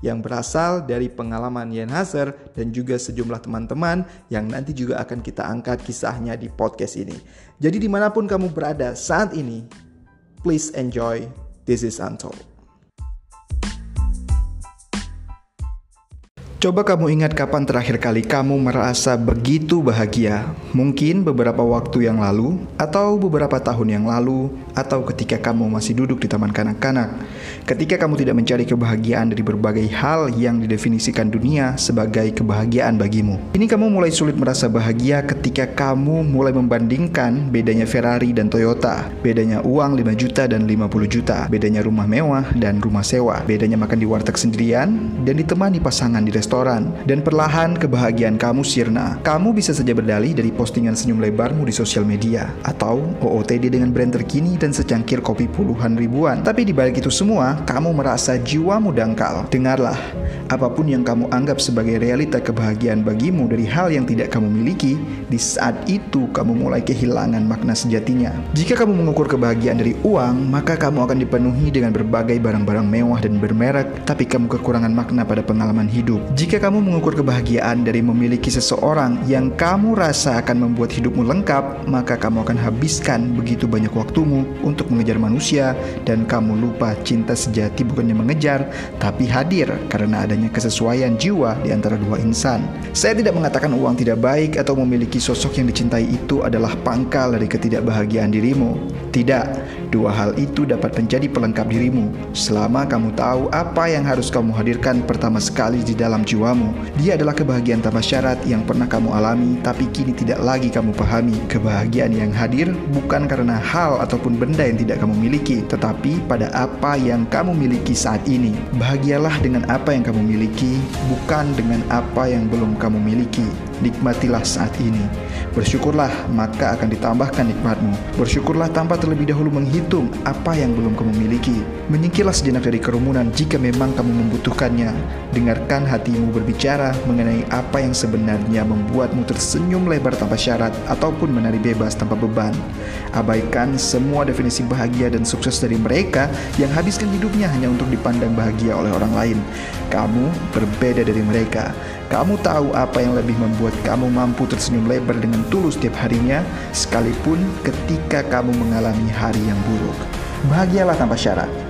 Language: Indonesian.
yang berasal dari pengalaman Yen Hazer dan juga sejumlah teman-teman yang nanti juga akan kita angkat kisahnya di podcast ini. Jadi di mana pun kamu berada saat ini, please enjoy This is Untold. Coba kamu ingat kapan terakhir kali kamu merasa begitu bahagia? Mungkin beberapa waktu yang lalu, atau beberapa tahun yang lalu, atau ketika kamu masih duduk di taman kanak-kanak. Ketika kamu tidak mencari kebahagiaan dari berbagai hal yang didefinisikan dunia sebagai kebahagiaan bagimu. Ini kamu mulai sulit merasa bahagia ketika kamu mulai membandingkan bedanya Ferrari dan Toyota, bedanya uang 5 juta dan 50 juta, bedanya rumah mewah dan rumah sewa, bedanya makan di warteg sendirian dan ditemani pasangan di restoran restoran, dan perlahan kebahagiaan kamu sirna. Kamu bisa saja berdalih dari postingan senyum lebarmu di sosial media, atau OOTD dengan brand terkini dan secangkir kopi puluhan ribuan. Tapi di balik itu semua, kamu merasa jiwamu dangkal. Dengarlah, apa pun yang kamu anggap sebagai realita kebahagiaan bagimu dari hal yang tidak kamu miliki, di saat itu kamu mulai kehilangan makna sejatinya. Jika kamu mengukur kebahagiaan dari uang, maka kamu akan dipenuhi dengan berbagai barang-barang mewah dan bermerek, tapi kamu kekurangan makna pada pengalaman hidup. Jika kamu mengukur kebahagiaan dari memiliki seseorang yang kamu rasa akan membuat hidupmu lengkap, maka kamu akan habiskan begitu banyak waktumu untuk mengejar manusia dan kamu lupa cinta sejati bukannya mengejar, tapi hadir karena adanya kesesuaian jiwa di antara dua insan. Saya tidak mengatakan uang tidak baik atau memiliki sosok yang dicintai itu adalah pangkal dari ketidakbahagiaan dirimu. Tidak, dua hal itu dapat menjadi pelengkap dirimu selama kamu tahu apa yang harus kamu hadirkan pertama sekali di dalam jiwamu. Dia adalah kebahagiaan tanpa syarat yang pernah kamu alami tapi kini tidak lagi kamu pahami. Kebahagiaan yang hadir bukan karena hal ataupun benda yang tidak kamu miliki, tetapi pada apa yang kamu miliki saat ini. Bahagialah dengan apa yang kamu miliki, bukan dengan apa yang belum kamu miliki. Nikmatilah saat ini. Bersyukurlah, maka akan ditambahkan nikmatmu. Bersyukurlah tanpa terlebih dahulu menghitung apa yang belum kamu miliki. Menyingkirlah sejenak dari kerumunan jika memang kamu membutuhkannya. Dengarkan hatimu berbicara mengenai apa yang sebenarnya membuatmu tersenyum lebar tanpa syarat ataupun menari bebas tanpa beban. Abaikan semua definisi bahagia dan sukses dari mereka yang habiskan hidupnya hanya untuk dipandang bahagia oleh orang lain. Kamu berbeda dari mereka. Kamu tahu apa yang lebih membuat kamu mampu tersenyum lebar dengan tulus setiap harinya, sekalipun ketika kamu mengalami hari yang buruk. Bahagialah tanpa syarat.